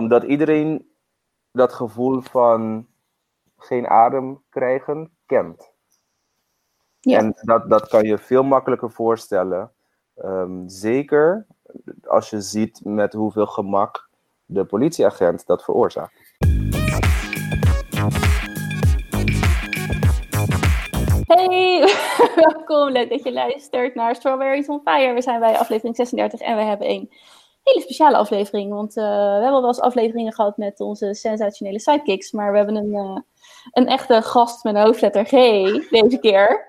omdat iedereen dat gevoel van geen adem krijgen kent. Ja. En dat, dat kan je veel makkelijker voorstellen. Ehm, zeker als je ziet met hoeveel gemak de politieagent dat veroorzaakt. Hey, welkom. Leuk dat je luistert naar Strawberries on Fire. We zijn bij aflevering 36 en we hebben een hele speciale aflevering. Want eh, we hebben wel eens afleveringen gehad met onze sensationele sidekicks. Maar we hebben een, eh, een echte gast met een hoofdletter G deze keer.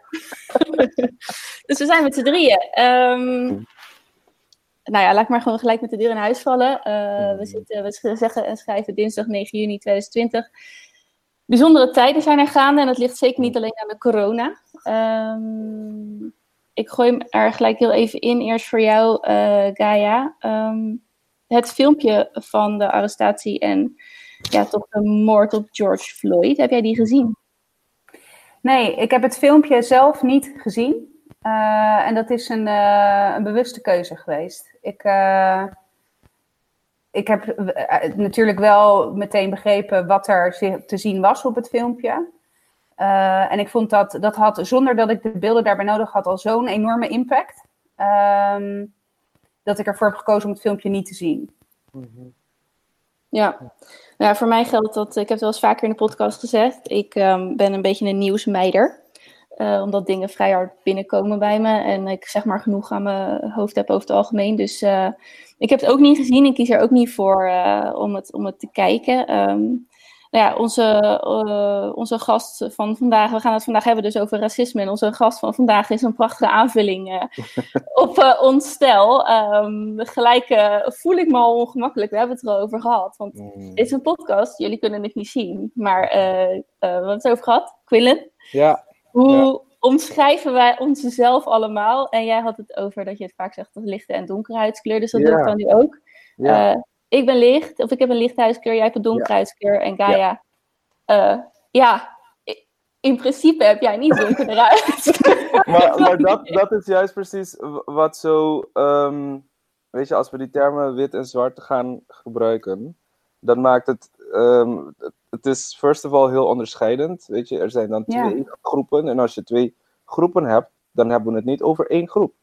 dus we zijn met z'n drieën. Ehm, nou ja, laat ik maar gewoon gelijk met de deur in huis vallen. Eh, we, zitten, we zeggen en schrijven dinsdag 9 juni 2020. Bijzondere tijden zijn er gaande en dat ligt zeker niet alleen aan de corona. Ehm, ik gooi hem er gelijk heel even in, eerst voor jou, eh, Gaia. Ehm, het filmpje van de arrestatie en ja, toch de moord op George Floyd, heb jij die gezien? Nee, ik heb het filmpje zelf niet gezien. Uh, en dat is een, uh, een, bewuste keuze geweest. Ik, ik heb natuurlijk wel meteen begrepen wat er te zien was op het filmpje. En ik vond dat dat had, zonder dat ik de beelden daarbij nodig had, al zo'n enorme impact. Um, dat ik ervoor heb gekozen om het filmpje niet te zien. -hmm. Ja. Nou, voor mij geldt dat, ik heb het wel eens vaker in de podcast gezegd, ik um, ben een beetje een nieuwsmeider. Uh, omdat dingen vrij hard binnenkomen bij me. En ik zeg maar genoeg aan mijn hoofd heb over het algemeen. Dus uh, ik heb het ook niet gezien. Ik kies er ook niet voor uh, om, het, om het te kijken. Um, nou ja, onze, onze gast van vandaag, we gaan het vandaag hebben dus over racisme. En onze gast van vandaag is een prachtige aanvulling op ons stel. Um, gelijk voel ik me al ongemakkelijk. We hebben het er al over gehad. Want Mm. het is een podcast, jullie kunnen het niet zien. Maar we hebben het over gehad. Quillen? Ja. Hoe Ja. omschrijven wij onszelf allemaal? En jij had het over dat je het vaak zegt als lichte en donkere huidskleur. Dus dat doe Ja. ik dan nu ook. Ja. Eh, ik ben licht, of ik heb een lichte huidskleur, jij hebt een donkere Ja. huidskleur. En Gaia, ja, ja i- in principe heb jij niet donkere huid. maar, maar dat, dat is juist precies wat zo. ehm, weet je, als we die termen wit en zwart gaan gebruiken, dan maakt het. ehm, het- het is first of all heel onderscheidend. Weet je, er zijn dan Ja. twee groepen. En als je twee groepen hebt, dan hebben we het niet over één groep.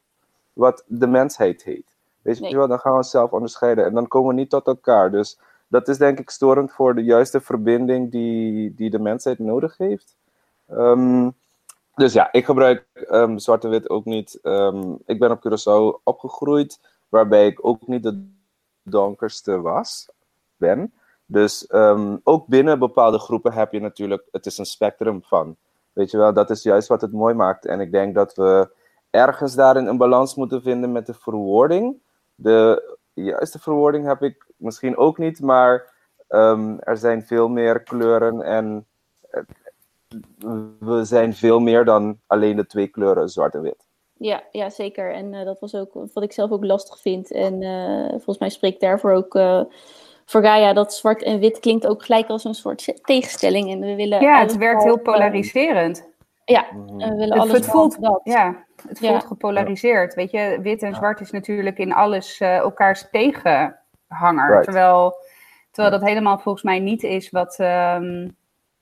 Wat de mensheid heet. Weet je Nee. wel, dan gaan we onszelf onderscheiden. En dan komen we niet tot elkaar. Dus dat is denk ik storend voor de juiste verbinding die, die de mensheid nodig heeft. Ehm, dus ja, ik gebruik ehm, zwart en wit ook niet. Ehm, ik ben op Curaçao opgegroeid, waarbij ik ook niet de donkerste was, ben. Dus ook binnen bepaalde groepen heb je natuurlijk, het is een spectrum van. Weet je wel, dat is juist wat het mooi maakt. En ik denk dat we ergens daarin een balans moeten vinden met de verwoording. De juiste verwoording heb ik misschien ook niet, maar ehm, er zijn veel meer kleuren en eh, we zijn veel meer dan alleen de twee kleuren zwart en wit. Ja, ja zeker. En eh, dat was ook wat ik zelf ook lastig vind. En eh, volgens mij spreekt daarvoor ook eh, voor Gaia dat zwart en wit klinkt ook gelijk als een soort tegenstelling. En we willen Ja, het werkt heel polariserend. Ja, en we willen Het, alles het voelt, dat. ja, het Ja. voelt gepolariseerd. Weet je, wit en zwart is natuurlijk in alles eh, elkaars tegenhanger. Right. Terwijl, terwijl dat helemaal volgens mij niet is wat, ehm,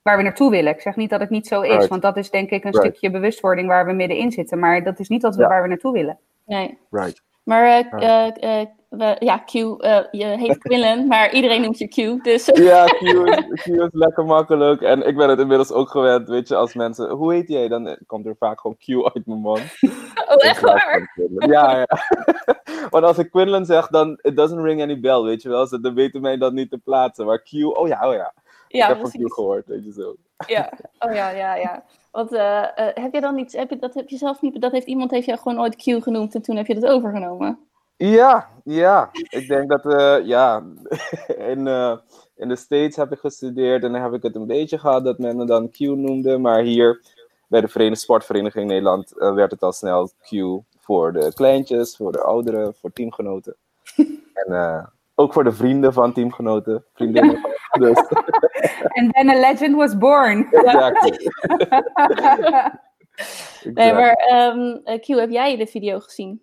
waar we naartoe willen. Ik zeg niet dat het niet zo is, Right. want dat is denk ik een Right. stukje bewustwording waar we middenin zitten. Maar dat is niet wat we, Ja. waar we naartoe willen. Nee. Right. Maar eh, Ja. We- ja, Q, eh, je heet Quillen, maar iedereen noemt je Q. Dus Ja, Q is, Q is lekker makkelijk. En ik ben het inmiddels ook gewend, weet je, als mensen, hoe heet jij? Dan eh, komt er vaak gewoon Q uit mijn mond. oh, echt waar? Ja, ja. Want als ik Quinlan zeg, dan it doesn't ring any bell, weet je wel. Ze dan weten mij dat niet te plaatsen. Maar Q, oh ja, oh ja. Ja, ik heb van Q precies. gehoord, weet je zo. Ja. Oh ja, ja, ja. Want eh, heb je dan iets, heb je, dat heb je zelf niet, dat heeft iemand heeft jou gewoon ooit Q genoemd en toen heb je dat overgenomen? Ja, ja. Ik denk dat, eh, ja, in, eh, in de States heb ik gestudeerd en dan heb ik het een beetje gehad dat men me dan Q noemde. Maar hier bij de Verenigde Sportvereniging Nederland eh, werd het al snel Q voor de kleintjes, voor de ouderen, voor teamgenoten. en ook voor de vrienden van teamgenoten, vriendinnen. dus, And then a legend was born. exactly. Nee, maar ehm, eh, Q, heb jij de video gezien?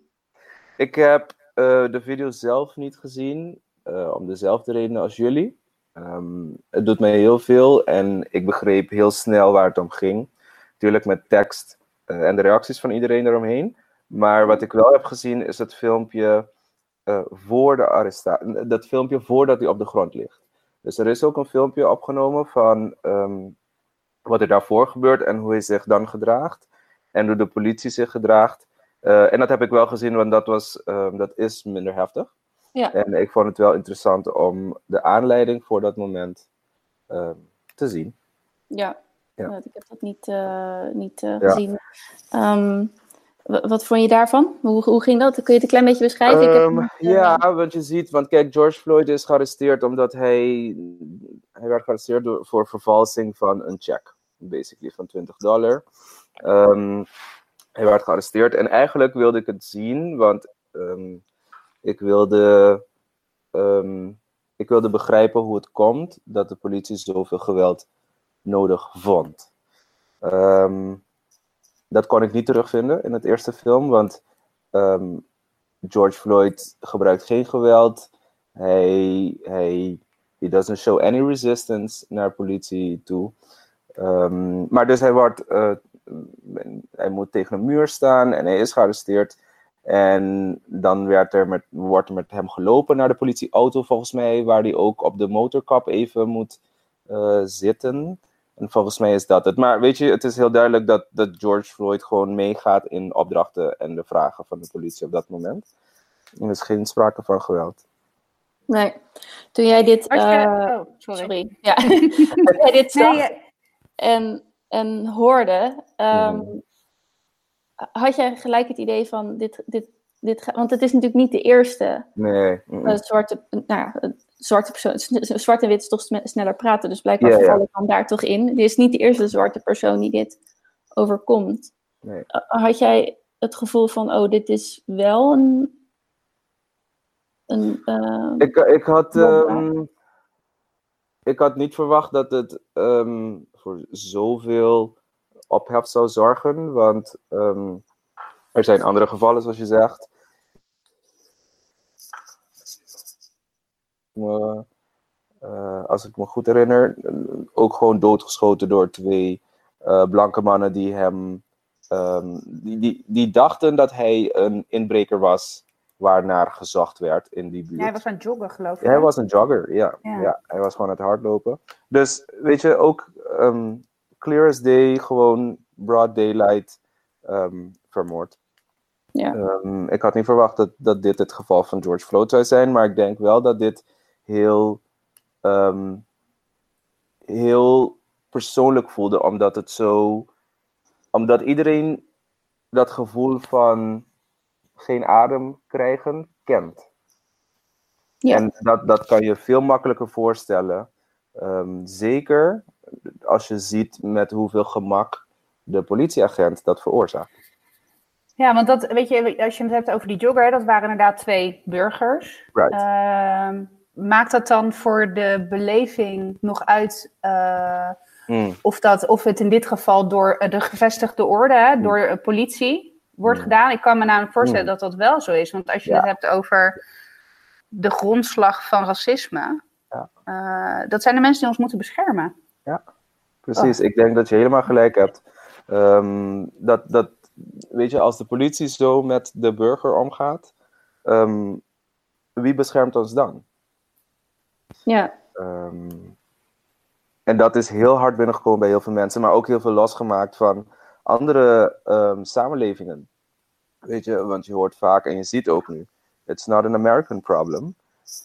Ik heb eh, de video zelf niet gezien. eh, om dezelfde redenen als jullie. Ehm, het doet mij heel veel en ik begreep heel snel waar het om ging. Natuurlijk met tekst eh, en de reacties van iedereen eromheen. Maar wat ik wel heb gezien is het filmpje uh, voor de arrestatie. Dat filmpje voordat hij op de grond ligt. Dus er is ook een filmpje opgenomen van ehm, wat er daarvoor gebeurt en hoe hij zich dan gedraagt. En hoe de politie zich gedraagt. Uh, en dat heb ik wel gezien, want dat, was, um, dat is minder heftig. Ja. En ik vond het wel interessant om de aanleiding voor dat moment uh, te zien. Ja, Ja. ik heb dat niet, uh, niet Ja. gezien. Um, wat vond je daarvan? Hoe, hoe ging dat? Kun je het een klein beetje beschrijven? Ik heb ja, want je ziet, want kijk, George Floyd is gearresteerd omdat hij, hij werd gearresteerd door, voor vervalsing van een check, basically van 20 dollar. Hij werd gearresteerd en eigenlijk wilde ik het zien, want um, ik wilde, um, ik wilde begrijpen hoe het komt dat de politie zoveel geweld nodig vond. Um, dat kon ik niet terugvinden in het eerste film, want George Floyd gebruikt geen geweld. Hij, hij he doesn't show any resistance naar politie toe. Maar dus hij, wordt, uh, hij moet tegen een muur staan en hij is gearresteerd. En dan werd er met, wordt er met hem gelopen naar de politieauto, volgens mij, waar hij ook op de motorkap even moet uh, zitten. En volgens mij is dat het. Maar weet je, het is heel duidelijk dat, dat George Floyd gewoon meegaat in opdrachten en de vragen van de politie op dat moment. Er is geen sprake van geweld. Nee. Toen jij dit. Eh, oh, sorry. sorry. Ja. Toen jij dit zag Nee, eh, en, en hoorde. ehm, Mhm. Had jij gelijk het idee van dit. dit, dit want het is natuurlijk niet de eerste Nee. eh, zwarte. Nou ja, een zwarte persoon. Zwart en wit is toch sne- sneller praten. Dus blijkbaar ja. vallen dan daar toch in. Dit is niet de eerste zwarte persoon die dit overkomt. Nee. Eh, Had jij het gevoel van, oh, dit is wel een. een eh, Ik, ik, had, ehm, ik had niet verwacht dat het ehm, voor zoveel ophef zou zorgen, want ehm, er zijn andere gevallen, zoals je zegt. Eh, als ik me goed herinner, ook gewoon doodgeschoten door twee eh, blanke mannen die hem. ehm, die, die, die dachten dat hij een inbreker was, waarnaar gezocht werd in die buurt. hij was aan het joggen, geloof ik. Ja, hij was een jogger, ja. Ja. ja. hij was gewoon aan het hardlopen. Dus, weet je, ook ehm, clear as day, gewoon broad daylight ehm, vermoord. Ja. Ehm, ik had niet verwacht dat, dat dit het geval van George Floyd zou zijn, maar ik denk wel dat dit heel, ehm, heel persoonlijk voelde, omdat het zo, omdat iedereen dat gevoel van geen adem krijgen kent. Ja. En dat, dat kan je veel makkelijker voorstellen. Ehm, zeker als je ziet met hoeveel gemak de politieagent dat veroorzaakt. Ja, want dat, weet je, als je het hebt over die jogger, dat waren inderdaad twee burgers. Right. Ehm, maakt dat dan voor de beleving nog uit eh, Mm, of, dat, of het in dit geval door eh, de gevestigde orde, door eh, politie, wordt Mm. gedaan? Ik kan me namelijk voorstellen Mm. dat dat wel zo is. Want als je Ja. het hebt over de grondslag van racisme, Ja. eh, dat zijn de mensen die ons moeten beschermen. Precies, ik denk dat je helemaal gelijk hebt. Ehm, dat, dat, weet je, als de politie zo met de burger omgaat, ehm, wie beschermt ons dan? ja, Ehm, en dat is heel hard binnengekomen bij heel veel mensen, maar ook heel veel losgemaakt van andere ehm, samenlevingen. Weet je, want je hoort vaak en je ziet ook nu: it's not an American problem,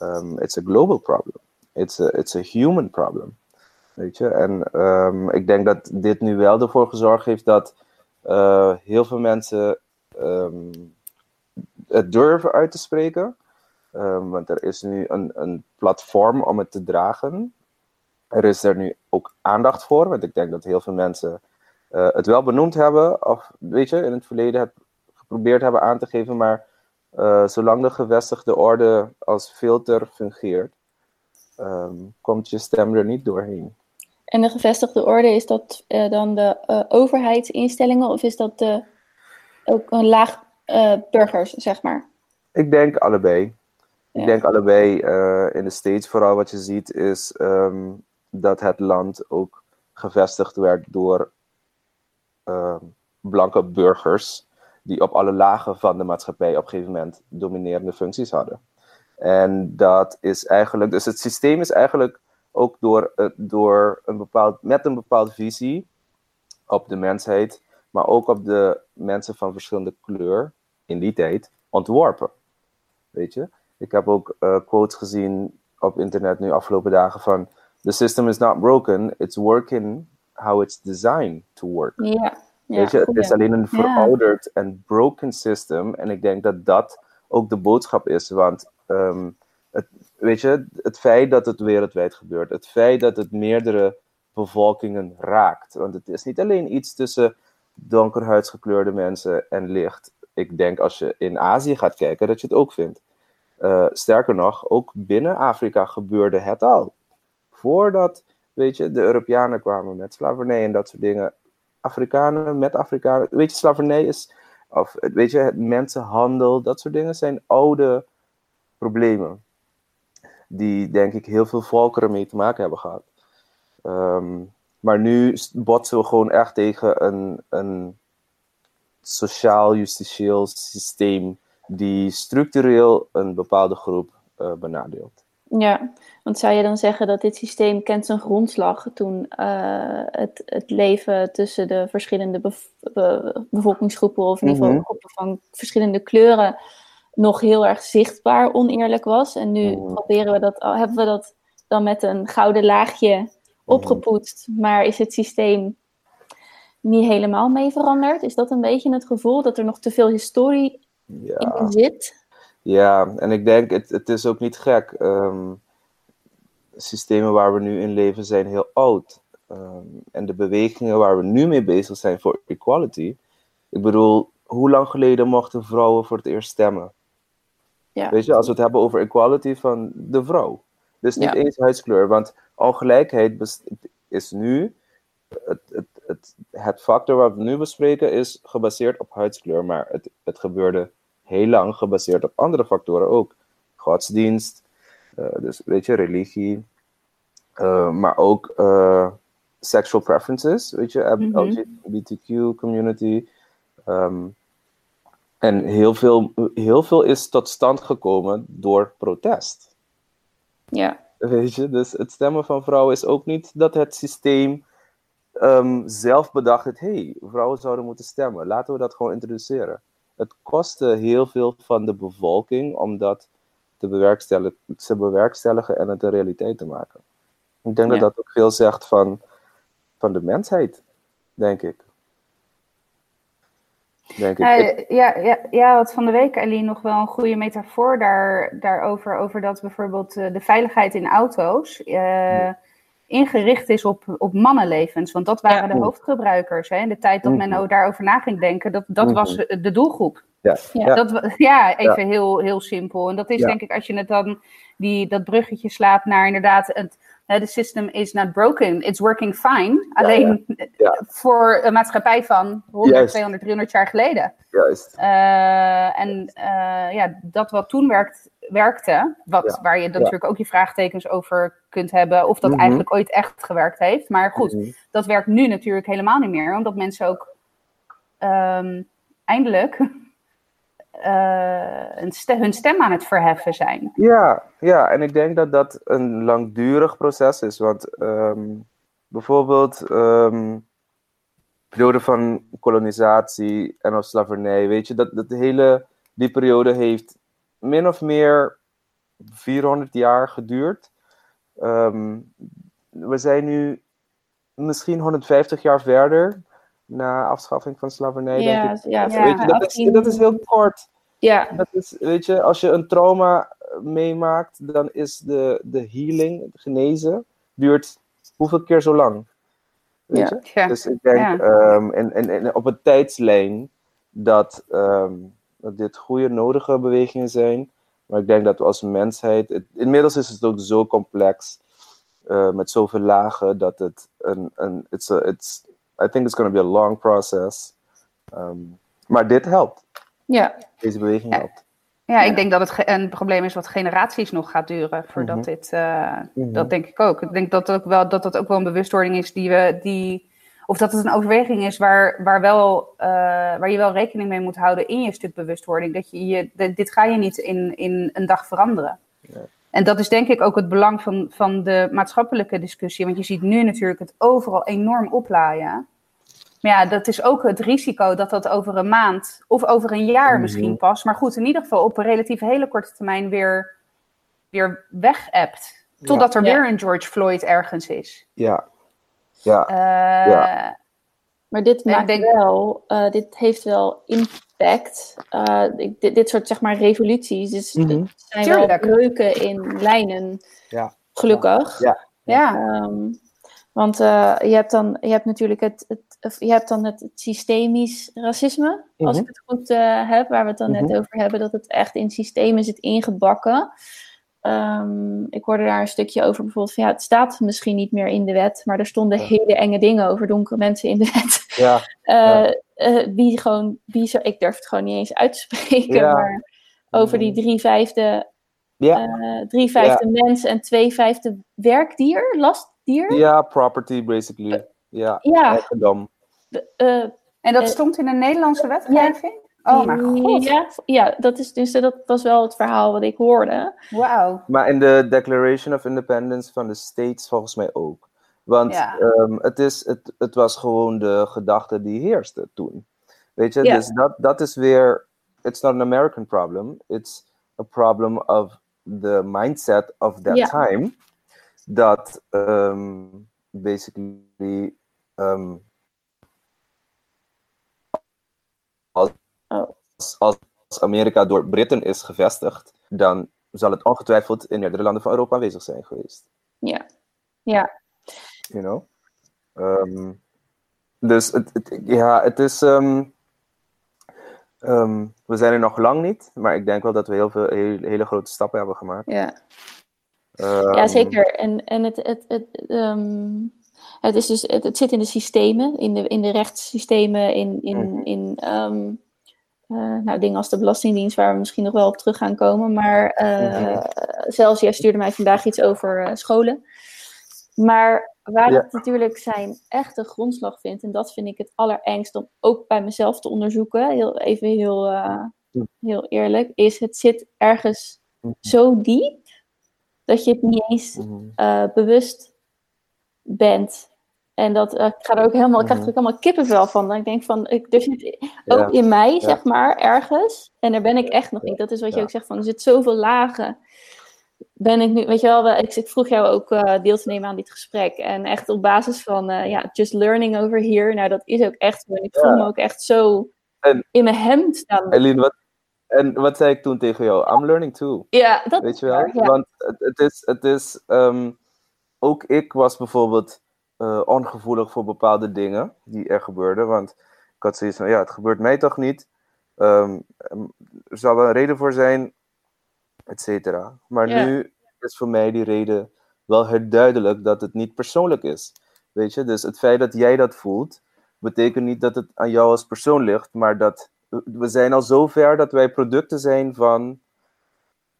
um, it's a global problem. It's a, it's a human problem. Weet je, en ehm, ik denk dat dit nu wel ervoor gezorgd heeft dat eh, heel veel mensen het durven uit te spreken. Want er is nu een, een platform om het te dragen. Er is er nu ook aandacht voor, want ik denk dat heel veel mensen eh, het wel benoemd hebben, of weet je, in het verleden geprobeerd hebben aan te geven, maar eh, zolang de gevestigde orde als filter fungeert, ehm, komt je stem er niet doorheen. En de gevestigde orde, is dat eh, dan de overheidsinstellingen of is dat de, ook een laag burgers, zeg maar? Ik denk allebei. Ik denk allebei in de States vooral wat je ziet is ehm, dat het land ook gevestigd werd door ehm, blanke burgers die op alle lagen van de maatschappij op een gegeven moment dominerende functies hadden. En dat is eigenlijk, dus het systeem is eigenlijk ook door, uh, door een bepaald, met een bepaalde visie op de mensheid, maar ook op de mensen van verschillende kleur in die tijd ontworpen. Weet je? Ik heb ook uh, quotes gezien op internet nu afgelopen dagen van the system is not broken, it's working how it's designed to work. Ja. Weet je, het is alleen een verouderd en broken system. En ik denk dat dat ook de boodschap is. Want um, het, weet je, het feit dat het wereldwijd gebeurt, het feit dat het meerdere bevolkingen raakt. Want het is niet alleen iets tussen donkerhuidsgekleurde mensen en licht. Ik denk als je in Azië gaat kijken, dat je het ook vindt. Uh, sterker nog, ook binnen Afrika gebeurde het al. Voordat, weet je, de Europeanen kwamen met slavernij en dat soort dingen. Afrikanen met Afrikanen. Weet je, slavernij is, of weet je, het mensenhandel, dat soort dingen zijn oude problemen. Die, denk ik, heel veel volkeren mee te maken hebben gehad. Um, maar nu botsen we gewoon echt tegen een, een sociaal-justitieel systeem die structureel een bepaalde groep uh, benadeelt. Ja, want zou je dan zeggen dat dit systeem kent zijn grondslag toen uh, het, het leven tussen de verschillende be bevolkingsgroepen, of in ieder geval -hmm. groepen van verschillende kleuren, nog heel erg zichtbaar oneerlijk was. En nu mm. proberen we dat, hebben we dat dan met een gouden laagje opgepoetst, maar is het systeem niet helemaal mee veranderd? Is dat een beetje het gevoel dat er nog te veel historie ja. in zit? Ja, en ik denk, het, het is ook niet gek. Um, systemen waar we nu in leven zijn heel oud. Um, en de bewegingen waar we nu mee bezig zijn voor equality. Ik bedoel, hoe lang geleden mochten vrouwen voor het eerst stemmen? Ja. Weet je, als we het hebben over equality van de vrouw. Dus niet Ja. eens huidskleur, want ongelijkheid is nu. Het, het, het, het factor wat we nu bespreken is gebaseerd op huidskleur, maar het, het gebeurde heel lang gebaseerd op andere factoren ook. Godsdienst, eh, dus weet je, religie, eh, maar ook eh, sexual preferences, weet je, Mhm. LGBTQ community. Ehm, en heel veel, heel veel is tot stand gekomen door protest. Ja, Weet je, dus het stemmen van vrouwen is ook niet dat het systeem ehm, zelf bedacht heeft: hé, hey, vrouwen zouden moeten stemmen. Laten we dat gewoon introduceren. Het kostte heel veel van de bevolking om dat te bewerkstelligen, te bewerkstelligen en het een realiteit te maken. Ik denk Ja. dat dat ook veel zegt van, van de mensheid, denk ik. Denk ik. Eh, ja, ja, ja, had van de week, Eline, nog wel een goede metafoor daar, daarover. Over dat bijvoorbeeld eh, de veiligheid in auto's eh, ingericht is op, op mannenlevens. Want dat waren Ja. de hoofdgebruikers. Hè. In de tijd dat men Mhm. daarover na ging denken, dat, dat Mhm. was eh, de doelgroep. ja, Ja. ja. Dat, ja, even Heel, heel simpel. En dat is Ja. denk ik, als je het dan, die, dat bruggetje slaat naar inderdaad, het, hè, de system is not broken, it's working fine. Alleen Ja. voor een maatschappij van 100, Juist. 200, 300 jaar geleden. Juist. Eh, en eh, ja, dat wat toen werkt, werkte, wat, Ja. waar je dan Ja. natuurlijk ook je vraagtekens over kunt hebben, of dat Mhm. eigenlijk ooit echt gewerkt heeft. Maar goed, Mhm. dat werkt nu natuurlijk helemaal niet meer, omdat mensen ook ehm, eindelijk eh, hun stem aan het verheffen zijn. Ja, ja, en ik denk dat dat een langdurig proces is. Want ehm, bijvoorbeeld ehm periode van kolonisatie en of slavernij, weet je, dat, dat hele, die periode heeft min of meer 400 jaar geduurd. Ehm, we zijn nu misschien 150 jaar verder na afschaffing van slavernij, ja, denk ik. ja, je, dat, is, 18 dat is heel kort. Ja, Dat is, weet je, als je een trauma eh, meemaakt, dan is de, de healing, het genezen, duurt hoeveel keer zo lang? Weet Ja. je? Ja. Dus ik denk en, en, en op een tijdslijn dat, ehm, dat dit goede, nodige bewegingen zijn. Maar ik denk dat we als mensheid, het- inmiddels is het ook zo complex, eh, met zoveel lagen, dat het een, een it's a, it's, I think it's going to be a long process. Ehm, maar dit helpt. ja. Deze beweging helpt. Ja, ik denk dat het een probleem is wat generaties nog gaat duren voordat Mhm. dit. eh, Mhm. Dat denk ik ook. Ik denk dat ook wel, dat dat ook wel een bewustwording is die we. Die, of dat het een overweging is waar, waar, wel, eh, waar je wel rekening mee moet houden in je stuk bewustwording. Dat je, je, dit- dit ga je niet in, in een dag veranderen. Ja. En dat is denk ik ook het belang van, van de maatschappelijke discussie. Want je ziet nu natuurlijk het overal enorm oplaaien. Maar ja, dat is ook het risico dat dat over een maand of over een jaar Mhm. misschien pas. Maar goed, in ieder geval op een relatief hele korte termijn weer, weer weg-appt. Totdat er Ja. weer een George Floyd ergens is. Ja. Ja. Eh, Ja. Maar dit maakt denk- wel, eh, dit heeft wel impact. Eh, dit, dit soort zeg maar revoluties, dus het zijn Tuurlijk. wel breuken in lijnen, Ja. gelukkig. Ja. ja. Ehm, want eh, je hebt dan, je hebt natuurlijk het, het, of je hebt dan het, het systemisch racisme, als Mhm. ik het goed eh, heb, waar we het dan net Mhm. over hebben, dat het echt in systemen zit ingebakken. Ehm, ik hoorde daar een stukje over bijvoorbeeld van ja, het staat misschien niet meer in de wet, maar er stonden Ja. hele enge dingen over donkere mensen in de wet. Ja. Eh, eh, wie gewoon, wie zo, ik durf het gewoon niet eens uit te spreken, Ja. maar over die drie vijfde, Ja. eh, drie vijfde mens en twee vijfde werkdier, lastdier. Ja, property basically. Ja. Ja, Eigendom. eh, En dat stond in een Nederlandse wetgeving? Oh mijn god. Ja, ja, dat, is, dus, dat was wel het verhaal wat ik hoorde. Wauw. Maar in de Declaration of Independence van de States volgens mij ook. Want Ja. ehm, het, is, het, het was gewoon de gedachte die heerste toen. Weet je, Ja. dus dat, dat is weer. It's not an American problem. It's a problem of the mindset of that Ja. time. Dat ehm, basically. ehm, als, Oh. als, als Amerika door Britten is gevestigd, dan zal het ongetwijfeld in meerdere landen van Europa aanwezig zijn geweest. Ja, ja, You know? Ehm, dus het, het- ja, het is. ehm, ehm, we zijn er nog lang niet, maar ik denk wel dat we heel veel heel- hele grote stappen hebben gemaakt. ja. Ja zeker. En, en het, het, het, het, is dus, het, het zit in de systemen, in de, in de rechtssystemen, in, in, Mhm. in eh, nou, dingen als de Belastingdienst, waar we misschien nog wel op terug gaan komen. Maar eh, Mhm. zelfs, jij stuurde mij vandaag iets over eh, scholen. Maar waar Ja. het natuurlijk zijn echte grondslag vindt, en dat vind ik het allerengst om ook bij mezelf te onderzoeken, heel, even heel, eh, heel eerlijk, is het zit ergens Mhm. zo diep dat je het niet eens mhm. eh, bewust bent. En dat eh, ik ga er ook helemaal, ik krijg er ook helemaal kippenvel van. Dan ik denk van, ik, er zit ook in mij, Ja. zeg maar, ergens. En daar ben ik echt nog niet. Dat is wat je ook zegt van, er zit zoveel lagen. Ben ik nu, weet je wel, ik, ik vroeg jou ook eh, deel te nemen aan dit gesprek. En echt op basis van, eh, ja, just learning over here. Nou, dat is ook echt ik voel me ook echt zo En- in mijn hemd staan. Eline, wat, en wat zei ik toen tegen jou? I'm learning too. Ja, dat Weet is je wel? ja. Want het, het is, het is ehm, ook ik was bijvoorbeeld eh, ongevoelig voor bepaalde dingen die er gebeurden. Want ik had zoiets van, ja, het gebeurt mij toch niet. Ehm, er zal wel een reden voor zijn, et cetera. Maar nu is voor mij die reden wel herduidelijk dat het niet persoonlijk is. Weet je, dus het feit dat jij dat voelt, betekent niet dat het aan jou als persoon ligt, maar dat we zijn al zo ver dat wij producten zijn van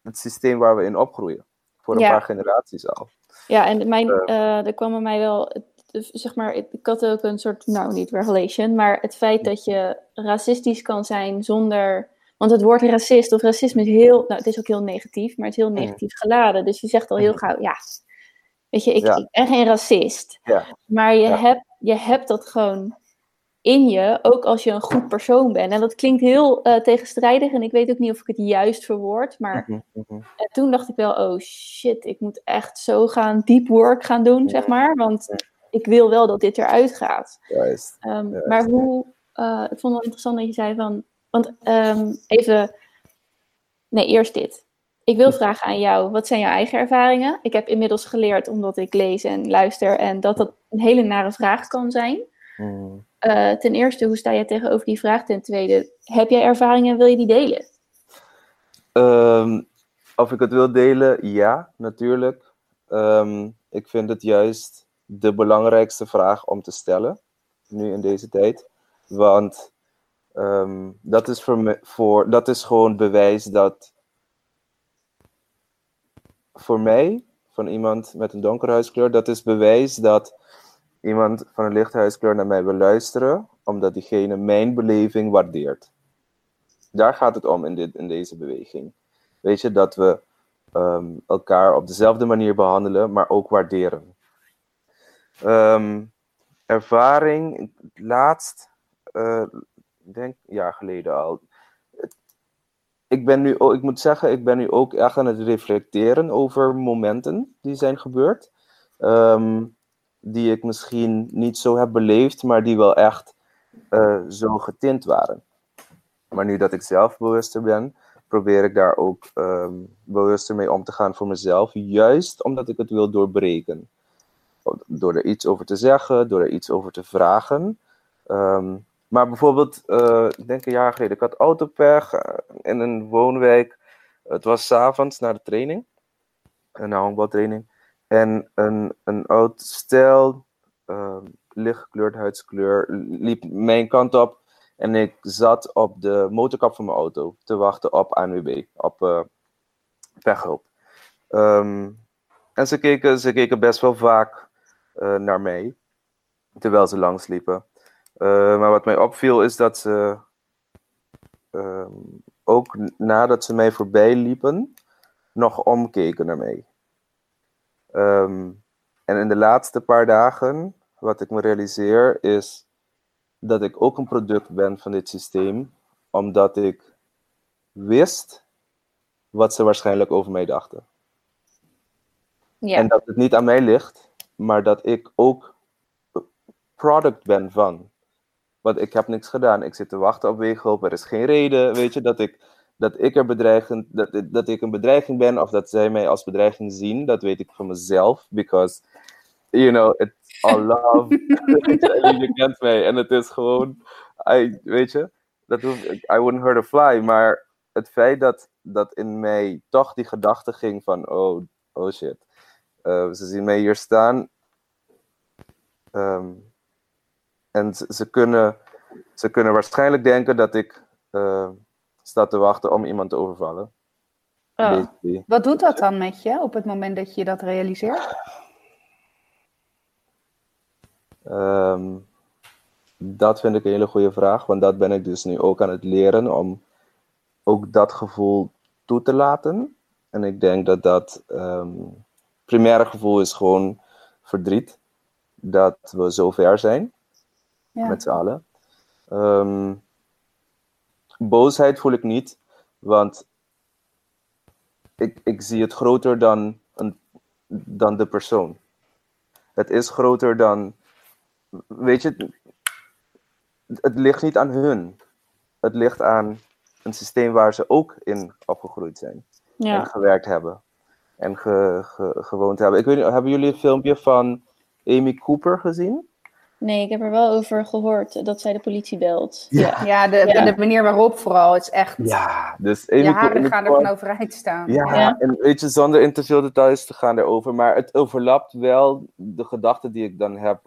het systeem waar we in opgroeien. Voor een Ja. paar generaties al. Ja, en mijn, Eh. eh er kwam bij mij wel, zeg maar, ik had ook een soort, nou niet revelation, maar het feit dat je racistisch kan zijn zonder, want het woord racist of racisme is heel, nou het is ook heel negatief, maar het is heel negatief geladen. Dus je zegt al heel gauw, ja, weet je, ik, Ja. ik ben geen racist. Ja. Maar je, Ja. hebt, je hebt dat gewoon in je, ook als je een goed persoon bent. En dat klinkt heel eh, tegenstrijdig en ik weet ook niet of ik het juist verwoord, maar Mhm, mhm. en toen dacht ik wel, oh shit, ik moet echt zo gaan deep work gaan doen, zeg maar. Want ik wil wel dat dit eruit gaat. Juist. Ehm. Maar hoe, eh, ik vond het wel interessant dat je zei van, want ehm, even, nee, eerst dit. Ik wil vragen aan jou, wat zijn jouw eigen ervaringen? Ik heb inmiddels geleerd, omdat ik lees en luister, en dat dat een hele nare vraag kan zijn. Mhm. Eh, ten eerste, hoe sta jij tegenover die vraag? Ten tweede, heb jij ervaringen en wil je die delen? Ehm, of ik het wil delen? Ja, natuurlijk. Ik vind het juist de belangrijkste vraag om te stellen, nu in deze tijd. Want ehm, dat, is voor me, voor, dat is gewoon bewijs dat voor mij, van iemand met een donkere huidskleur, dat is bewijs dat iemand van een lichte huidskleur naar mij wil luisteren, omdat diegene mijn beleving waardeert. Daar gaat het om in, dit, in deze beweging. Weet je, dat we ehm, elkaar op dezelfde manier behandelen, maar ook waarderen. Ehm, ervaring, laatst, uh, denk een jaar geleden al. Ik, ben nu, ik moet zeggen, ik ben nu ook echt aan het reflecteren over momenten die zijn gebeurd. Ehm, die ik misschien niet zo heb beleefd, maar die wel echt uh, zo getint waren. Maar nu dat ik zelf bewuster ben, probeer ik daar ook um, bewuster mee om te gaan voor mezelf. Juist omdat ik het wil doorbreken. Door er iets over te zeggen, door er iets over te vragen. Um, maar bijvoorbeeld, uh, ik denk een jaar geleden, ik had autopech uh, in een woonwijk. Het was s'avonds na de training, een honkbaltraining. En een, een oud stel, uh, lichtgekleurd huidskleur, liep mijn kant op. En ik zat op de motorkap van mijn auto te wachten op ANWB, op uh, en ze keken, ze keken best wel vaak naar mij, terwijl ze langsliepen. Uh, maar wat mij opviel is dat ze um, ook nadat ze mij voorbij liepen, nog omkeken naar mij. Um, en in de laatste paar dagen, wat ik me realiseer, is dat ik ook een product ben van dit systeem, omdat ik wist wat ze waarschijnlijk over mij dachten. Ja. En dat het niet aan mij ligt, maar dat ik ook product ben van. Want ik heb niks gedaan. Ik zit te wachten op weeghulp. Er is geen reden, weet je, dat ik, dat ik er bedreigend, dat, dat ik een bedreiging ben of dat zij mij als bedreiging zien. Dat weet ik van mezelf. Because, you know, it's all love. je kent mij. En het is gewoon, I, weet je, dat hoef, I wouldn't hurt a fly. Maar het feit dat, dat in mij toch die gedachte ging van, oh, oh shit. Uh, ze zien mij hier staan. Um, en ze, ze, kunnen, ze kunnen waarschijnlijk denken dat ik uh, sta te wachten om iemand te overvallen. Oh. Wat doet dat dan met je op het moment dat je dat realiseert? Um, dat vind ik een hele goede vraag, want dat ben ik dus nu ook aan het leren om ook dat gevoel toe te laten. En ik denk dat dat um, primaire gevoel is gewoon verdriet. Dat we zo ver zijn ja. met z'n allen. Um, boosheid voel ik niet, want ik, ik zie het groter dan, een, dan de persoon. Het is groter dan, weet je, het ligt niet aan hun. Het ligt aan een systeem waar ze ook in opgegroeid zijn. Ja. En gewerkt hebben. En ge, ge, gewoond hebben. Ik weet niet, hebben jullie een filmpje van Amy Cooper gezien? Nee, ik heb er wel over gehoord dat zij de politie belt. Ja, ja, de, ja. de manier waarop vooral. Het is echt... Ja, dus Amy je haren gaan er van overeind staan. Ja, ja, en weet je, zonder in te veel details te gaan erover. Maar het overlapt wel de gedachten die ik dan heb.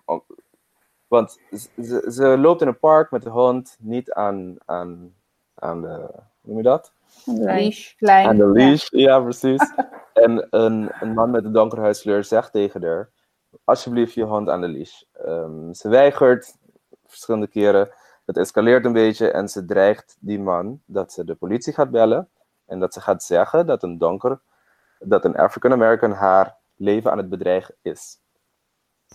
Want ze, ze loopt in een park met de hond, niet aan, aan, aan de... Hoe noem je dat? Leash. Aan de leash, ja, ja precies. en een, een man met een donkere huidskleur zegt tegen haar alsjeblieft je hond aan de leash. Um, ze weigert verschillende keren. Het escaleert een beetje en ze dreigt die man dat ze de politie gaat bellen. En dat ze gaat zeggen dat een donker, dat een African American haar leven aan het bedreigen is.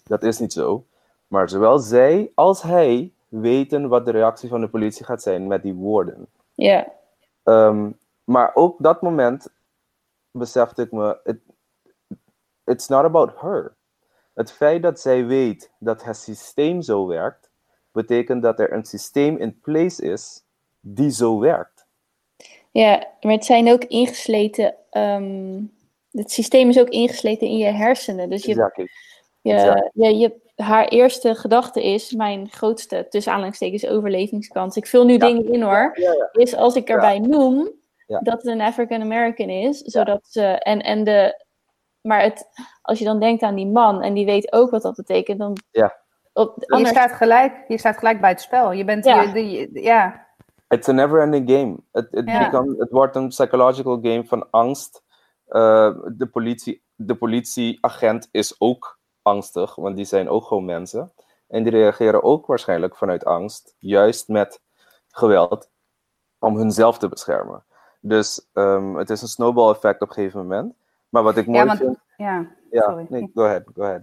Dat is niet zo. Maar zowel zij als hij weten wat de reactie van de politie gaat zijn met die woorden. Ja. Yeah. Um, maar ook dat moment besefte ik me, it, it's not about her. Het feit dat zij weet dat het systeem zo werkt, betekent dat er een systeem in place is die zo werkt. Ja, maar het zijn ook ingesleten. Um, het systeem is ook ingesleten in je hersenen. Dus je, exactly. je, exactly. je, je, haar eerste gedachte is: mijn grootste, tussen aanhalingstekens, overlevingskans. Ik vul nu ja. dingen in hoor. Ja, ja. Is als ik erbij noem dat het een African American is, zodat ze. En, en de, maar het, als je dan denkt aan die man en die weet ook wat dat betekent, dan. Ja. Op, anders... je, staat gelijk, je staat gelijk bij het spel. Je bent. Ja. Je, de, ja. It's a never-ending game. Het, Ja. become- het wordt een psychological game van angst uh, de, politie, de politieagent is ook angstig, want die zijn ook gewoon mensen. En die reageren ook waarschijnlijk vanuit angst, juist met geweld, om hunzelf te beschermen. Dus um, het is een snowball effect op een gegeven moment. Maar wat ik mooi ja, want, vind... Ja, Ja, sorry. nee, go ahead, go ahead.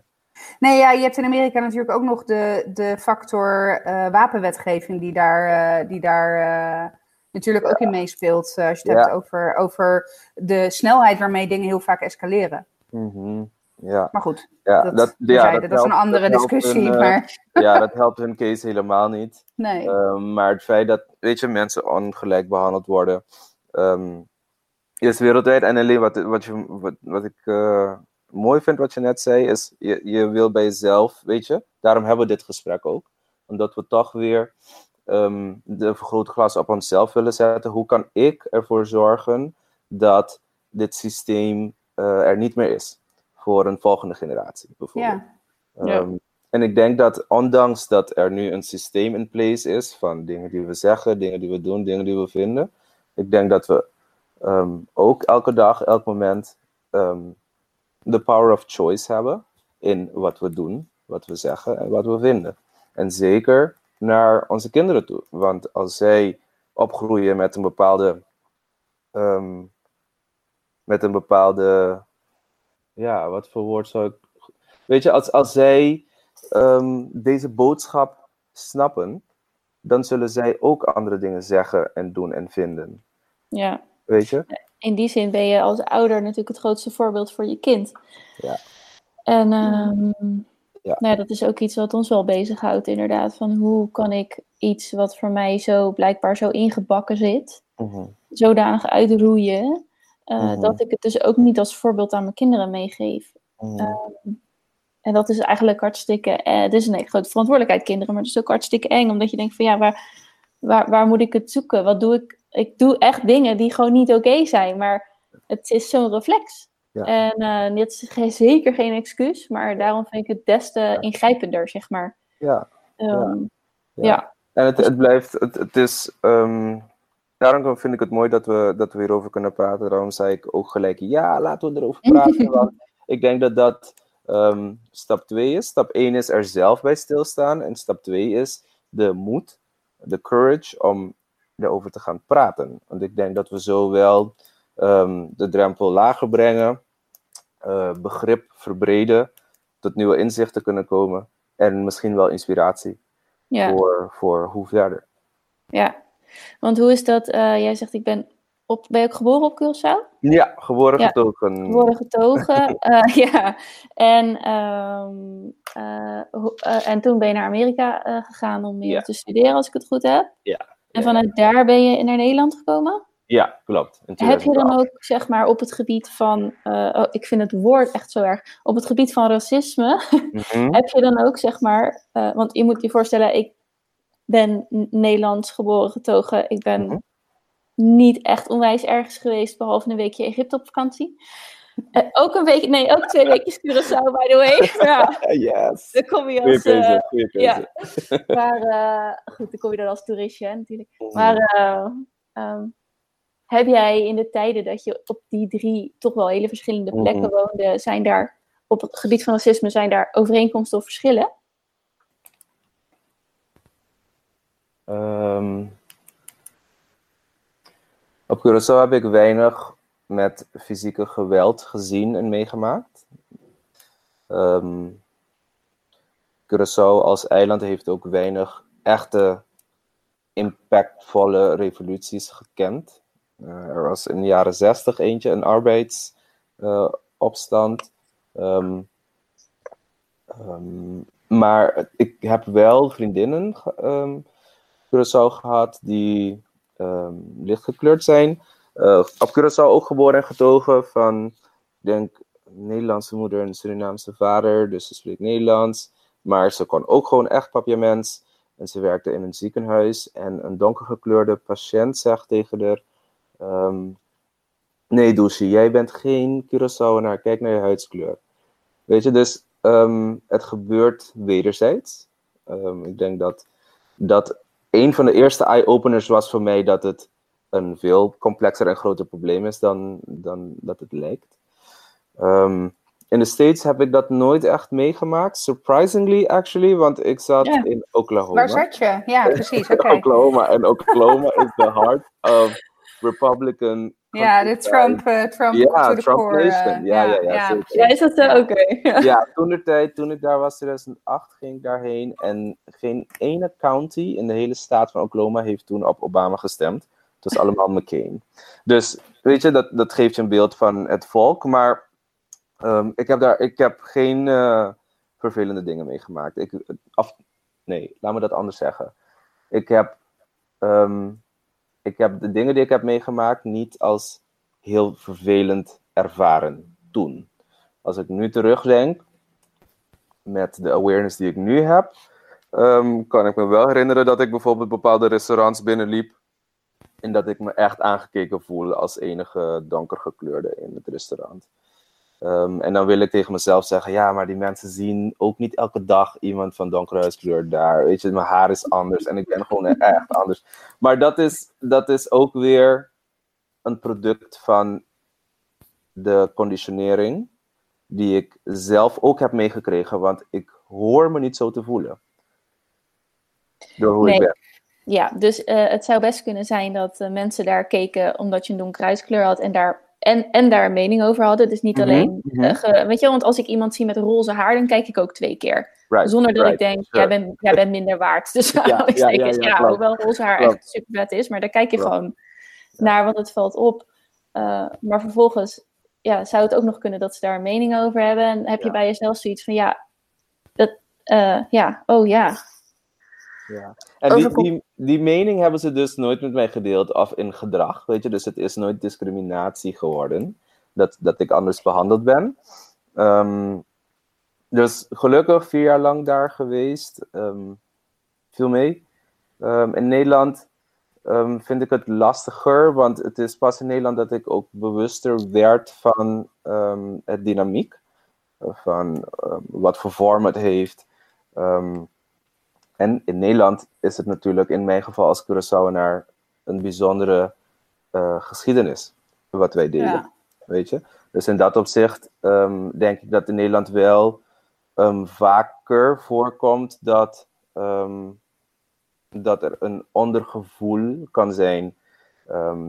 Nee, ja, je hebt in Amerika natuurlijk ook nog de, de factor eh, wapenwetgeving die daar, eh, die daar eh, natuurlijk ook in meespeelt. als je het Ja. hebt over, over de snelheid waarmee dingen heel vaak escaleren. Mhm, Ja, Maar goed, ja, dat, dat, ja, dat, is een andere discussie. hun, eh, maar ja, dat helpt hun case helemaal niet. nee. Ehm, maar het feit dat, weet je, mensen ongelijk behandeld worden, ehm, is wereldwijd. En alleen wat, wat, je, wat, wat ik eh, mooi vind wat je net zei, is je, je wil bij jezelf, weet je, daarom hebben we dit gesprek ook. Omdat we toch weer ehm, de vergrootglas op onszelf willen zetten. Hoe kan ik ervoor zorgen dat dit systeem eh, er niet meer is voor een volgende generatie, bijvoorbeeld. ja. Ja. Ehm, en ik denk dat ondanks dat er nu een systeem in place is van dingen die we zeggen, dingen die we doen, dingen die we vinden, ik denk dat we ehm, ook elke dag, elk moment ehm, de power of choice hebben in wat we doen, wat we zeggen en wat we vinden. En zeker naar onze kinderen toe. Want als zij opgroeien met een bepaalde, ehm, met een bepaalde, ja, wat voor woord zou ik Weet je, als, als zij ehm, deze boodschap snappen, dan zullen zij ook andere dingen zeggen en doen en vinden. Ja. Weet je? in die zin ben je als ouder natuurlijk het grootste voorbeeld voor je kind. Ja. En ehm, Ja. Nou ja, dat is ook iets wat ons wel bezighoudt, inderdaad. Van hoe kan ik iets wat voor mij zo blijkbaar zo ingebakken zit, Mhm. zodanig uitroeien, eh, Mhm. dat ik het dus ook niet als voorbeeld aan mijn kinderen meegeef. Mhm. En dat is eigenlijk hartstikke. Eh, het is een hele grote verantwoordelijkheid, kinderen, maar het is ook hartstikke eng, omdat je denkt van ja, waar, waar, waar moet ik het zoeken? Wat doe ik? Ik doe echt dingen die gewoon niet oké zijn, maar het is zo'n reflex. Ja. En eh, dit is zeker geen excuus, maar daarom vind ik het des te ingrijpender, zeg maar. Ja. Ehm, Ja. ja. En het, het blijft, het, het is, ehm, daarom vind ik het mooi dat we, dat we hierover kunnen praten. Daarom zei ik ook gelijk, ja, laten we erover praten. want ik denk dat dat ehm, stap 2 is. Stap 1 is er zelf bij stilstaan. En stap 2 is de moed, de courage om erover te gaan praten. Want ik denk dat we zo wel ehm, de drempel lager brengen, eh, begrip verbreden, tot nieuwe inzichten kunnen komen. En misschien wel inspiratie Ja, voor, voor hoe verder. ja. Want hoe is dat? eh, jij zegt, ik ben, op, ben je ook geboren op Curaçao? Ja, geboren Ja, getogen. Geboren getogen. eh, ja. En, ehm, eh, en toen ben je naar Amerika gegaan om meer Ja. te studeren, als ik het goed heb. Ja, En ja, vanuit daar ben je naar Nederland gekomen? Ja, klopt. Heb je dan 2012. ook, zeg maar, op het gebied van, oh, ik vind het woord echt zo erg, op het gebied van racisme, Mhm. heb je dan ook, zeg maar, want je moet je voorstellen, ik ben Nederlands geboren getogen, ik ben Mhm. niet echt onwijs ergens geweest, behalve een weekje Egypte op vakantie. Eh, ook een week, nee, ook twee weekjes Curaçao, by the way. Ja, Yes. dan kom je als, eh, ja. maar eh, goed, dan kom je dan als toeristje, hè, natuurlijk. Mhm. Maar eh, ehm, heb jij in de tijden dat je op die drie toch wel hele verschillende plekken Mhm. woonde, zijn daar op het gebied van racisme, zijn daar overeenkomsten of verschillen? Ehm, op Curaçao heb ik weinig met fysieke geweld gezien en meegemaakt. Ehm Curaçao als eiland heeft ook weinig echte impactvolle revoluties gekend. Eh, er was in de jaren zestig eentje, een arbeidsopstand. Ehm, maar ik heb wel vriendinnen Curaçao gehad die ehm, lichtgekleurd zijn. Eh, op Curaçao ook geboren en getogen van, denk, Nederlandse moeder en Surinaamse vader. Dus ze spreekt Nederlands. Maar ze kon ook gewoon echt papiaments. En ze werkte in een ziekenhuis. En een donkergekleurde patiënt zegt tegen haar... ehm, nee, Douche, jij bent geen Curaçaoenaar. Kijk naar je huidskleur. Weet je, dus ehm, het gebeurt wederzijds. Ik denk dat dat een van de eerste eye-openers was voor mij dat het een veel complexer en groter probleem is dan, dan dat het lijkt. Ehm, in de States heb ik dat nooit echt meegemaakt. Surprisingly, actually, want ik zat in Oklahoma. Waar zat je? Ja, precies. Oké. Oklahoma. En Oklahoma is the heart of Republican. Ja, de Trump, eh, Trump Ja, to the Trump core. eh, Nation. Ja, ja, ja, zeker. Ja, is dat zo? Oké. Ja, toen de tijd, toen ik daar was, 2008, ging ik daarheen. En geen ene county in de hele staat van Oklahoma heeft toen op Obama gestemd. Het was allemaal McCain. Dus, weet je, dat, dat geeft je een beeld van het volk. Maar ehm, ik, heb daar, ik heb geen eh, vervelende dingen meegemaakt. Ik, of, nee, laat me dat anders zeggen. Ik heb, ehm, ik heb de dingen die ik heb meegemaakt niet als heel vervelend ervaren toen. Als ik nu terugdenk, met de awareness die ik nu heb, ehm, kan ik me wel herinneren dat ik bijvoorbeeld bepaalde restaurants binnenliep en dat ik me echt aangekeken voelde als enige donkergekleurde in het restaurant. Ehm, en dan wil ik tegen mezelf zeggen, ja, maar die mensen zien ook niet elke dag iemand van donkere huidskleur daar. Weet je, mijn haar is anders en ik ben gewoon echt anders. Maar dat is, dat is ook weer een product van de conditionering die ik zelf ook heb meegekregen, want ik hoor me niet zo te voelen. Door hoe ik ben. Ja, dus eh, het zou best kunnen zijn dat eh, mensen daar keken omdat je een donkere huidskleur had en daar, en, en daar een mening over hadden. Dus niet Mhm, alleen, mhm. eh, ge- weet je, want als ik iemand zie met roze haar, dan kijk ik ook twee keer. Right, Zonder dat right, ik denk, sure. jij, bent, jij bent minder waard. Dus Ja, ja, ja, ja, ja, hoewel roze haar Klopt. echt super vet is, maar daar kijk je Klopt. gewoon naar, want het valt op. Eh, maar vervolgens ja, zou het ook nog kunnen dat ze daar een mening over hebben. En heb je bij jezelf zoiets van, ja, dat, eh, ja, oh ja. Ja. En die, die, die mening hebben ze dus nooit met mij gedeeld of in gedrag, weet je. Dus het is nooit discriminatie geworden, dat, dat ik anders behandeld ben. Ehm, dus gelukkig vier jaar lang daar geweest, ehm, viel mee. Ehm, in Nederland vind ik het lastiger, want het is pas in Nederland dat ik ook bewuster werd van het dynamiek. Van wat voor vorm het heeft. En in Nederland is het natuurlijk in mijn geval als Curaçaoenaar een bijzondere eh, geschiedenis wat wij delen. Ja. Weet je? Dus in dat opzicht ehm, denk ik dat in Nederland wel ehm, vaker voorkomt dat, ehm, dat er een ondergevoel kan zijn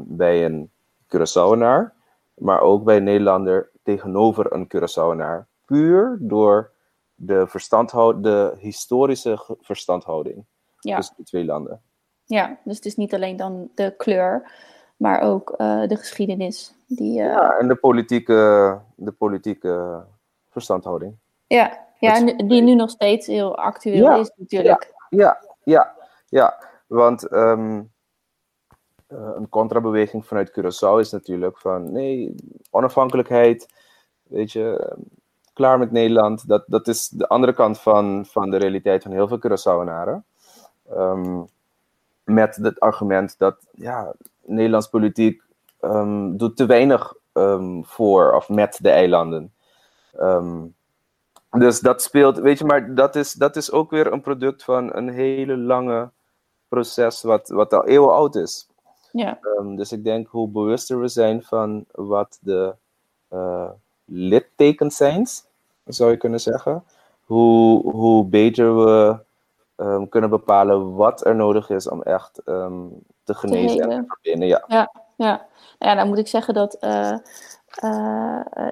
bij een Curaçaoenaar, maar ook bij een Nederlander tegenover een Curaçaoenaar. Puur door de, verstandhoud, de historische verstandhouding Ja. tussen de twee landen. Ja, dus het is niet alleen dan de kleur, maar ook eh, de geschiedenis. Die, eh, ja, Ja, en de politieke, de politieke verstandhouding. ja, nu- die nu nog steeds heel actueel Ja, is natuurlijk. Ja, ja, ja. Want eh, een contrabeweging vanuit Curaçao is natuurlijk van nee, onafhankelijkheid, weet je, klaar met Nederland. Dat, dat is de andere kant van, van de realiteit van heel veel Curaçaoenaren. Ehm, met het argument dat ja, Nederlands politiek ehm, doet te weinig ehm, voor of met de eilanden. Dus dat speelt, weet je, maar dat is, dat is ook weer een product van een hele lange proces wat, wat al eeuwen oud is. Ja, dus ik denk hoe bewuster we zijn van wat de eh, littekens zijn, zou je kunnen zeggen, hoe, hoe beter we ehm, kunnen bepalen wat er nodig is om echt ehm, te genezen en te verbinden. Ja. ja. Nou ja, dan moet ik zeggen dat eh,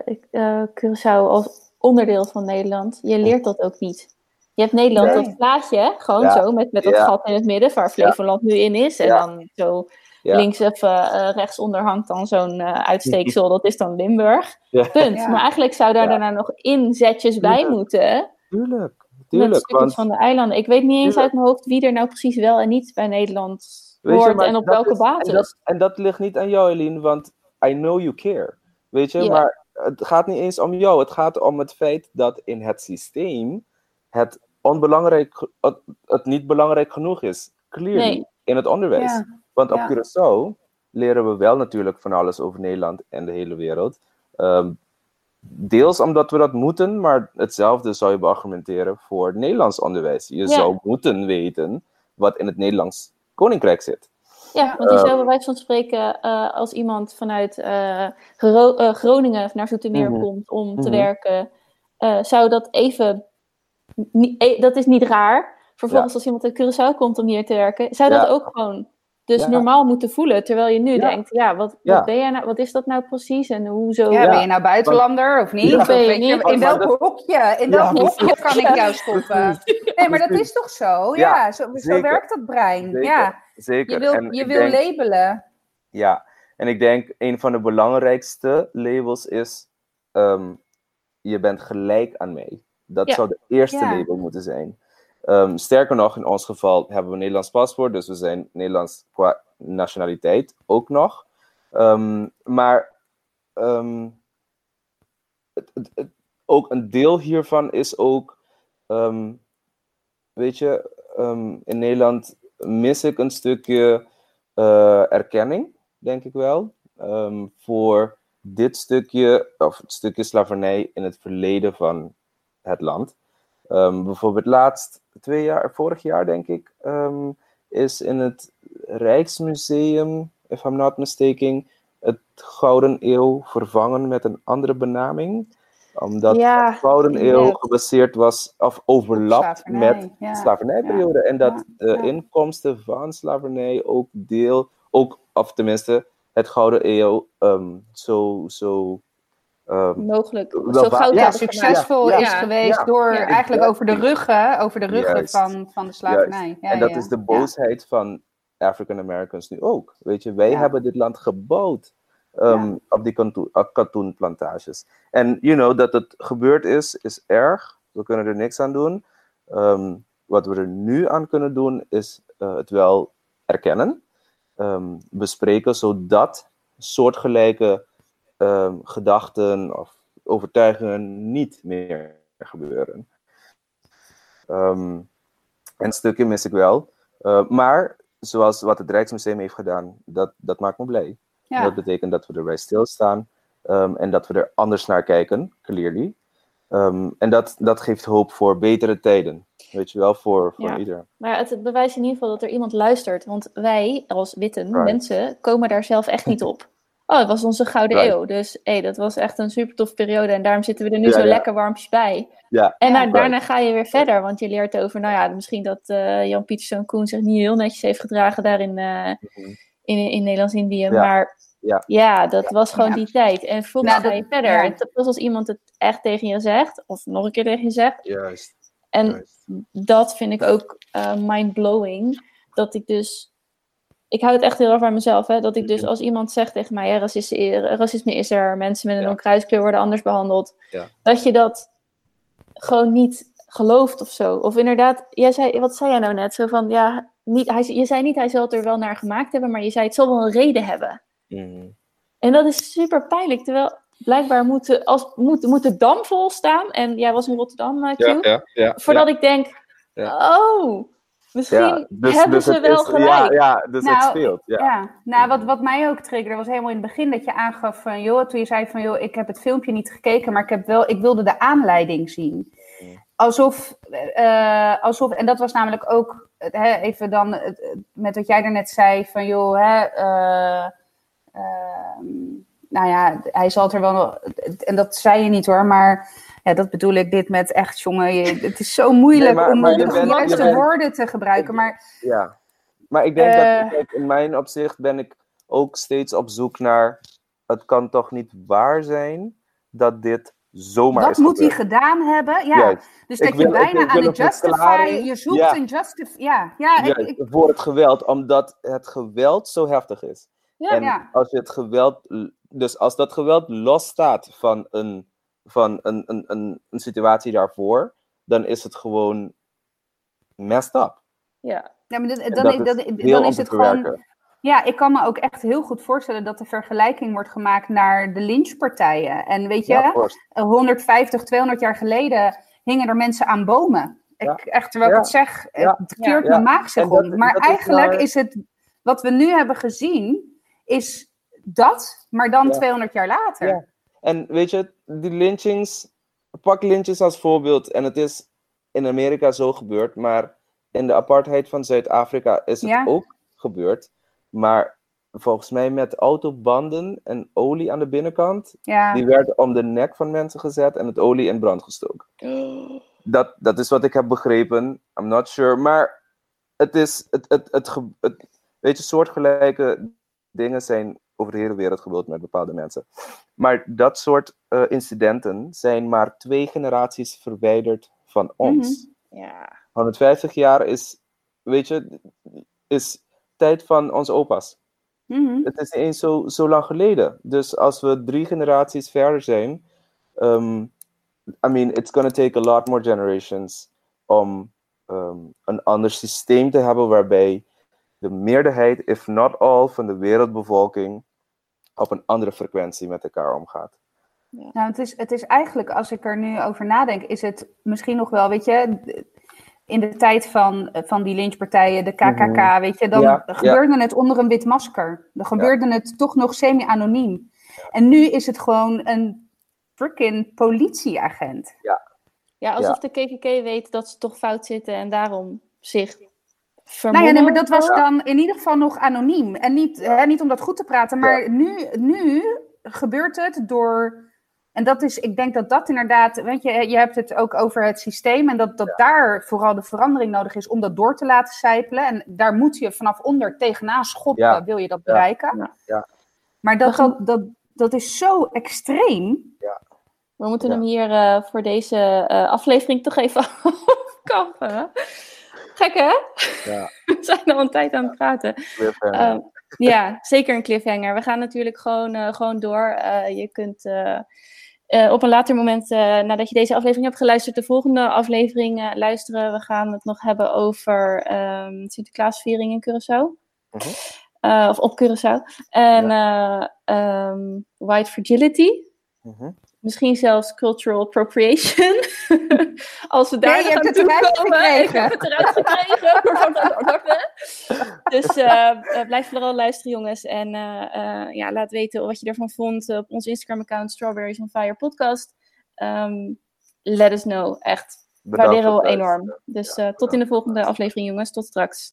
ik, eh, Curaçao als onderdeel van Nederland, je leert dat ook niet. Je hebt Nederland Nee. dat plaatje, gewoon Ja. zo, met, met dat Ja. gat in het midden, waar Flevoland nu in is. En Ja. dan zo Ja. links of eh, eh, rechtsonder hangt dan zo'n eh, uitsteeksel, dat is dan Limburg. Ja. Punt. Ja. Maar eigenlijk zou daar Ja. daarna nog inzetjes bij moeten. Tuurlijk, Met tuurlijk. stukjes Want, van de eilanden. Ik weet niet eens Tuurlijk. uit mijn hoofd wie er nou precies wel en niet bij Nederland hoort maar en op welke is- basis. En dat, en dat ligt niet aan jou, Eline, want I know you care. Weet je, Ja. maar het gaat niet eens om jou. Het gaat om het feit dat in het systeem het, onbelangrijk, het, het niet belangrijk genoeg is. Clearly, Nee. in het onderwijs. Want op. Curaçao leren we wel natuurlijk van alles over Nederland en de hele wereld. Ehm, deels omdat we dat moeten, maar hetzelfde zou je beargumenteren voor het Nederlands onderwijs. Je Ja. zou moeten weten wat in het Nederlands koninkrijk zit. Ja, want je zou bij wijze van spreken, eh, als iemand vanuit eh, Gro- eh, Groningen naar Zoetermeer Mhm. komt om te Mhm. werken, zou dat even, dat is niet raar. Vervolgens als iemand uit Curaçao komt om hier te werken, zou dat Ja. ook gewoon dus Ja. normaal moeten voelen. Terwijl je nu Ja. denkt, ja, wat, Ja. wat ben jij nou, wat is dat nou precies en hoezo? Ja, Ja. ben je nou buitenlander of niet? Ja. Of Ben je weet je, niet? in Maar welk hokje, in welk Ja, hokje kan ik jou stoppen? Nee, maar dat is toch zo? Ja, zo, zo werkt dat brein. Zeker. Ja, Zeker. je wil, En je wil denk- labelen. Ja, en ik denk een van de belangrijkste labels is: ehm, je bent gelijk aan mij. Dat Ja. zou de eerste Ja. label moeten zijn. Ehm, sterker nog, in ons geval hebben we een Nederlands paspoort, dus we zijn Nederlands qua nationaliteit ook nog. Ehm, maar ehm, het, ook een deel hiervan is ook, weet je, in Nederland mis ik een stukje eh, erkenning, denk ik wel, voor dit stukje, of het stukje slavernij in het verleden van het land. Ehm, bijvoorbeeld laatst, twee jaar, vorig jaar denk ik, ehm, is in het Rijksmuseum, if I'm not mistaken, het Gouden Eeuw vervangen met een andere benaming. Omdat Ja, de Gouden Eeuw gebaseerd was, of overlapt Slavernij, met ja. slavernijperiode. En dat de inkomsten van slavernij ook deel, ook, of tenminste, het Gouden Eeuw ehm, zo, zo ehm, mogelijk. Zo goud ja, succesvol Ja. is geweest door eigenlijk over de ruggen, over de ruggen Juist. van, van de slavernij. Ja, en dat is de boosheid van African Americans nu ook. Weet je, wij hebben dit land gebouwd ehm, op die katoenplantages. En you know, dat het gebeurd is, is erg. We kunnen er niks aan doen. Ehm, wat we er nu aan kunnen doen, is eh, het wel erkennen, bespreken, zodat soortgelijke ehm, gedachten of overtuigingen niet meer gebeuren. Ehm, en een stukje mis ik wel. Uh, maar zoals wat het Rijksmuseum heeft gedaan, dat, dat maakt me blij. Ja. Dat betekent dat we erbij stilstaan um, en dat we er anders naar kijken, clearly. Um, en dat, dat geeft hoop voor betere tijden. Weet je wel, voor, voor Ja. ieder. Maar het bewijst in ieder geval dat er iemand luistert. Want wij, als witte Right. mensen, komen daar zelf echt niet op. Oh, het was onze gouden Right. eeuw. Dus hey, dat was echt een super tof periode. En daarom zitten we er nu Ja, zo ja. lekker warmpjes bij. Ja, En Ja. nou, daarna ga je weer verder. Want je leert over, nou ja, misschien dat eh, Jan Pieterszoon Koen zich niet heel netjes heeft gedragen daar in, eh, Mhm. in, in Nederlands-Indië. Ja. Maar Ja. ja, dat was gewoon Ja. die tijd. En vervolgens Nou, ga dat- je verder. ja. En pas als iemand het echt tegen je zegt, of nog een keer tegen je zegt. juist. En juist. dat vind ik ook eh, mind-blowing. Dat ik dus. Ik hou het echt heel erg bij mezelf. Hè? Dat ik dus als iemand zegt tegen mij: ja, racisme, racisme is er, mensen met een onkruiskleur worden anders behandeld. Dat je dat gewoon niet gelooft of zo. Of inderdaad, jij zei, wat zei jij nou net? Zo van ja, niet, hij, je zei niet hij zal het er wel naar gemaakt hebben, maar je zei het zal wel een reden hebben. Mhm. En dat is super pijnlijk. Terwijl blijkbaar moet de, als, moet, moet de dam vol staan. En jij was in Rotterdam, uh, Q. Ja, ja, ja. Voordat ik denk, oh, misschien Ja, dus- hebben dus ze wel is- gelijk. Ja, ja dus het Nou, speelt. Ja. Ja, nou wat, wat mij ook triggerde was helemaal in het begin dat je aangaf van joh, toen je zei van joh, ik heb het filmpje niet gekeken, maar ik, heb wel, ik wilde de aanleiding zien. Alsof, eh, alsof, en dat was namelijk ook, hè, even dan eh, met wat jij daarnet zei van joh, hè, eh, ehm, nou ja, hij zal het er wel, en dat zei je niet hoor, maar ja, dat bedoel ik dit met echt jongen, je, het is zo moeilijk Nee, maar- om maar je de bent- juiste je bent- woorden te gebruiken, maar Ja, maar ik denk Eh. dat kijk, in mijn opzicht ben ik ook steeds op zoek naar. Het kan toch niet waar zijn dat dit zomaar wat moet hij gedaan hebben? Ja, Juist. Dus Ik dat je wil- ik bijna wil aan een het justify, je zoekt Ja. een justify. Ja, ja, ik, Juist, ik- voor het geweld, omdat het geweld zo heftig is. Ja, en ja. als je het geweld, dus als dat geweld losstaat van een, van een, een, een, een situatie daarvoor, dan is het gewoon messed up. Ja. ja, maar dan, dan, dat is, is dan, is het gewoon. Ja, ik kan me ook echt heel goed voorstellen dat de vergelijking wordt gemaakt naar de lynchpartijen. En weet je, Ja, of course. 150, 200 jaar geleden hingen er mensen aan bomen. Ja. Ik, echt, terwijl Ja. ik het zeg, Ja. het keert Ja. mijn maag zich om. Maar dat is eigenlijk maar- is het, wat we nu hebben gezien, is dat, maar dan Ja. 200 jaar later. Ja. En weet je, die lynchings, pak lynchings als voorbeeld. En het is in Amerika zo gebeurd, maar in de apartheid van Zuid-Afrika is het Ja. ook gebeurd. Maar volgens mij met autobanden en olie aan de binnenkant. Ja. Die werd om de nek van mensen gezet en het olie in brand gestoken. Dat, dat is wat ik heb begrepen. I'm not sure. Maar het is. Het, het, het, ge- het, weet je, soortgelijke dingen zijn over de hele wereld gebeurd met bepaalde mensen. Maar dat soort eh, incidenten zijn maar twee generaties verwijderd van ons. Ja. 150 jaar is, weet je, is tijd van onze opa's. Mhm. Het is niet eens zo, zo lang geleden. Dus als we drie generaties verder zijn, um, I mean, it's gonna take a lot more generations om um, een ander systeem te hebben waarbij de meerderheid, if not all, van de wereldbevolking op een andere frequentie met elkaar omgaat. Nou, het is, het is eigenlijk, als ik er nu over nadenk, is het misschien nog wel, weet je, in de tijd van, van die lynchpartijen, de KKK, Mhm. weet je, dan Ja, gebeurde het onder een wit masker. Dan gebeurde het toch nog semi-anoniem. En nu is het gewoon een freaking politieagent. Ja, alsof de KKK weet dat ze toch fout zitten en daarom zich Nou ja, nee, maar dat was dan in ieder geval nog anoniem. En niet, hè, niet om dat goed te praten, maar nu, nu gebeurt het door. En dat is, ik denk dat dat inderdaad, weet je, je hebt het ook over het systeem en dat, dat daar vooral de verandering nodig is om dat door te laten sijpelen. En daar moet je vanaf onder tegenaan schoppen, Ja. wil je dat bereiken. Ja. Ja. Maar dat, dat, dat, dat is zo extreem. We moeten Ja. hem hier eh, voor deze eh, aflevering toch even afkappen. Gek hè? Ja. We zijn al een tijd aan het praten. Ehm, ja, zeker een cliffhanger. We gaan natuurlijk gewoon, eh, gewoon door. Eh, je kunt eh, op een later moment, nadat je deze aflevering hebt geluisterd, de volgende aflevering luisteren. We gaan het nog hebben over ehm Sinterklaasviering in Curaçao. Mhm. Of op Curaçao. En eh, ehm, White Fragility. Mhm. Misschien zelfs cultural appropriation. Als we daar Nee, je hebt het eruit toekomen. Ik gekregen. heb het eruit gekregen. dus eh, eh, blijf vooral luisteren, jongens. En eh, eh, ja, laat weten wat je ervan vond op ons Instagram-account Strawberries on Fire podcast. Ehm, let us know. Echt. Bedankt Waarderen we enorm. Dus Ja, eh, tot in de volgende aflevering, jongens. Tot straks.